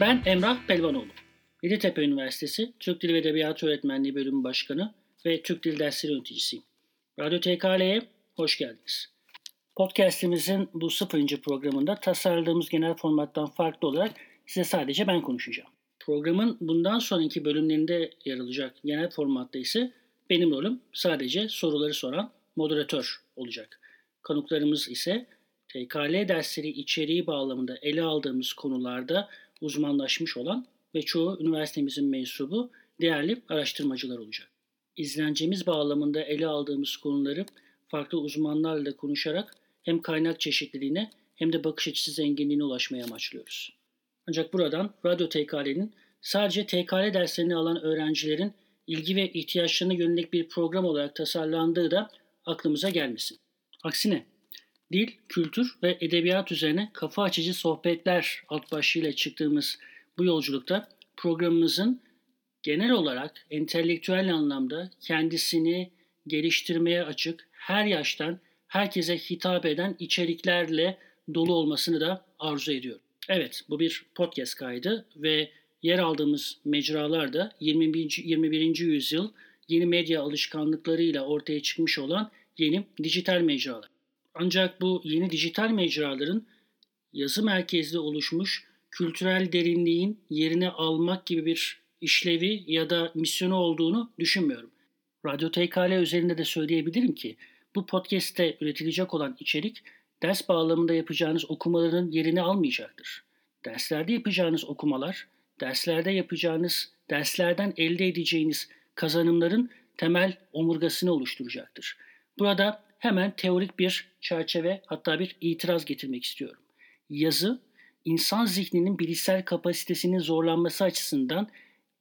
Ben Emrah Pelvanoğlu. Yeditepe Üniversitesi Türk Dili ve Edebiyatı Öğretmenliği Bölümü Başkanı ve Türk Dil Dersleri Yöneticisiyim. Radyo TKL'ye hoş geldiniz. Podcast'imizin bu sıfırıncı programında tasarladığımız genel formattan farklı olarak size sadece ben konuşacağım. Programın bundan sonraki bölümlerinde yer alacak genel formatta ise benim rolüm sadece soruları soran moderatör olacak. Konuklarımız ise TKL dersleri içeriği bağlamında ele aldığımız konularda uzmanlaşmış olan ve çoğu üniversitemizin mensubu değerli araştırmacılar olacak. İzlencemiz bağlamında ele aldığımız konuları farklı uzmanlarla konuşarak hem kaynak çeşitliliğine hem de bakış açısı zenginliğine ulaşmaya amaçlıyoruz. Ancak buradan Radyo TKL'nin sadece TKL derslerini alan öğrencilerin ilgi ve ihtiyaçlarına yönelik bir program olarak tasarlandığı da aklımıza gelmesin. Aksine dil, kültür ve edebiyat üzerine kafa açıcı sohbetler alt başlığıyla çıktığımız bu yolculukta programımızın genel olarak entelektüel anlamda kendisini geliştirmeye açık, her yaştan herkese hitap eden içeriklerle dolu olmasını da arzu ediyorum. Evet, bu bir podcast kaydı ve yer aldığımız mecralar da 21. 21. yüzyıl yeni medya alışkanlıklarıyla ortaya çıkmış olan yeni dijital mecralar. Ancak bu yeni dijital mecraların yazı merkezli oluşmuş kültürel derinliğin yerini almak gibi bir işlevi ya da misyonu olduğunu düşünmüyorum. Radyo TKL üzerinde de söyleyebilirim ki bu podcast'te üretilecek olan içerik ders bağlamında yapacağınız okumaların yerini almayacaktır. Derslerde yapacağınız okumalar, derslerde yapacağınız, derslerden elde edeceğiniz kazanımların temel omurgasını oluşturacaktır. Burada hemen teorik bir çerçeve hatta bir itiraz getirmek istiyorum. Yazı, insan zihninin bilişsel kapasitesinin zorlanması açısından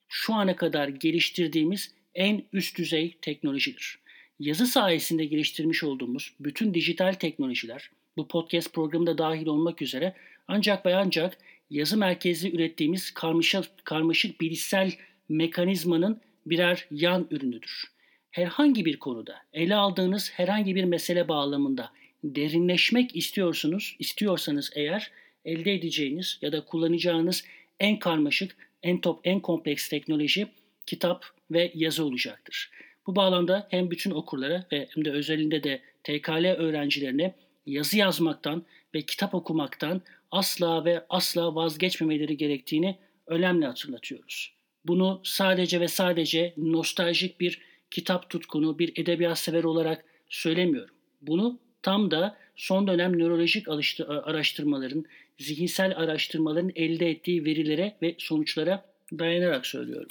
şu ana kadar geliştirdiğimiz en üst düzey teknolojidir. Yazı sayesinde geliştirmiş olduğumuz bütün dijital teknolojiler, bu podcast programında dahil olmak üzere ancak ve ancak yazı merkezli ürettiğimiz karmaşık, karmaşık bilişsel mekanizmanın birer yan ürünüdür. Herhangi bir konuda ele aldığınız herhangi bir mesele bağlamında derinleşmek istiyorsunuz, istiyorsanız eğer elde edeceğiniz ya da kullanacağınız en karmaşık, en top, en kompleks teknoloji kitap ve yazı olacaktır. Bu bağlamda hem bütün okurlara ve hem de özelinde de TKL öğrencilerine yazı yazmaktan ve kitap okumaktan asla ve asla vazgeçmemeleri gerektiğini önemli hatırlatıyoruz. Bunu sadece ve sadece nostaljik bir kitap tutkunu, bir edebiyat sever olarak söylemiyorum. Bunu tam da son dönem nörolojik araştırmaların, zihinsel araştırmaların elde ettiği verilere ve sonuçlara dayanarak söylüyorum.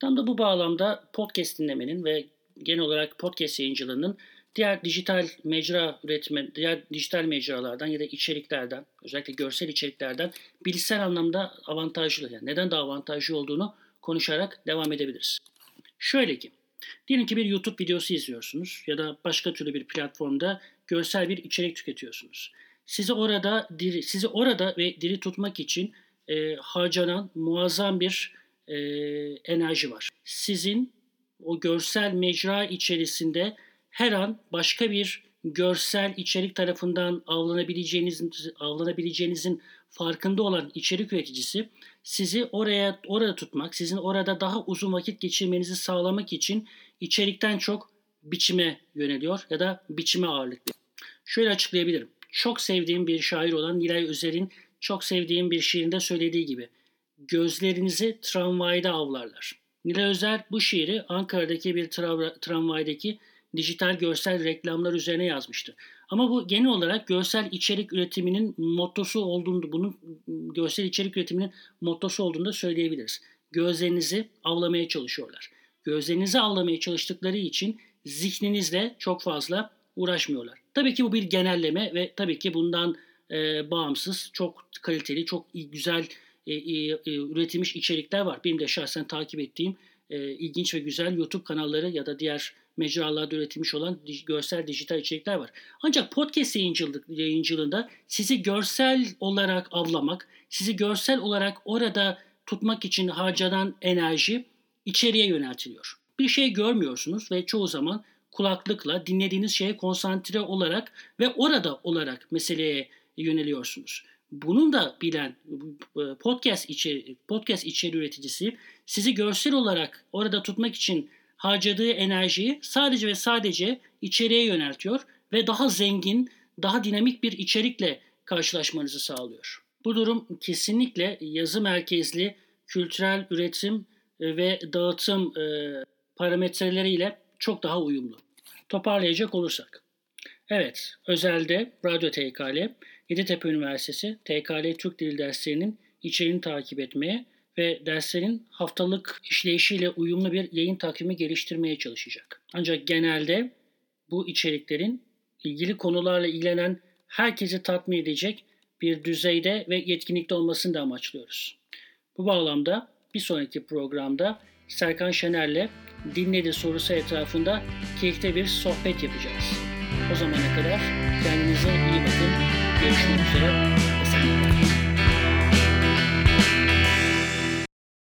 Tam da bu bağlamda podcast dinlemenin ve genel olarak podcast yayıncılığının diğer dijital mecra üretme, diğer dijital mecralardan ya da içeriklerden, özellikle görsel içeriklerden bilişsel anlamda avantajlı, yani neden daha avantajlı olduğunu konuşarak devam edebiliriz. Şöyle ki, diyelim ki bir YouTube videosu izliyorsunuz ya da başka türlü bir platformda görsel bir içerik tüketiyorsunuz. Sizi orada diri, sizi orada ve diri tutmak için e, harcanan muazzam bir e, enerji var. Sizin o görsel mecra içerisinde her an başka bir görsel içerik tarafından avlanabileceğinizin avlanabileceğinizin farkında olan içerik üreticisi sizi oraya orada tutmak, sizin orada daha uzun vakit geçirmenizi sağlamak için içerikten çok biçime yöneliyor ya da biçime ağırlık veriyor. Şöyle açıklayabilirim. Çok sevdiğim bir şair olan Nilay Özer'in çok sevdiğim bir şiirinde söylediği gibi gözlerinizi tramvayda avlarlar. Nilay Özer bu şiiri Ankara'daki bir tra- tramvaydaki dijital görsel reklamlar üzerine yazmıştı. Ama bu genel olarak görsel içerik üretiminin mottosu olduğunu, bunun görsel içerik üretiminin mottosu olduğunu da söyleyebiliriz. Gözlerinizi avlamaya çalışıyorlar. Gözlerinizi avlamaya çalıştıkları için zihninizle çok fazla uğraşmıyorlar. Tabii ki bu bir genelleme ve tabii ki bundan e, bağımsız çok kaliteli, çok güzel e, e, üretilmiş içerikler var. Benim de şahsen takip ettiğim e, ilginç ve güzel YouTube kanalları ya da diğer mecralarda üretilmiş olan görsel dijital içerikler var. Ancak podcast yayıncılık, yayıncılığında sizi görsel olarak avlamak, sizi görsel olarak orada tutmak için harcanan enerji içeriye yöneltiliyor. Bir şey görmüyorsunuz ve çoğu zaman kulaklıkla dinlediğiniz şeye konsantre olarak ve orada olarak meseleye yöneliyorsunuz. bunun da bilen podcast içeri, podcast içeri üreticisi sizi görsel olarak orada tutmak için harcadığı enerjiyi sadece ve sadece içeriye yöneltiyor ve daha zengin, daha dinamik bir içerikle karşılaşmanızı sağlıyor. Bu durum kesinlikle yazı merkezli kültürel üretim e, ve dağıtım e, parametreleriyle çok daha uyumlu. Toparlayacak olursak. Evet, özelde Radyo TKL, Yeditepe Üniversitesi TKL Türk Dili derslerinin içeriğini takip etmeye ve derslerin haftalık işleyişiyle uyumlu bir yayın takvimi geliştirmeye çalışacak. Ancak genelde bu içeriklerin ilgili konularla ilgilenen herkesi tatmin edecek bir düzeyde ve yetkinlikte olmasını da amaçlıyoruz. Bu bağlamda bir sonraki programda Serkan Şener'le dinledi sorusu etrafında keyifli bir sohbet yapacağız. O zamana kadar kendinize iyi bakın. Görüşmek üzere.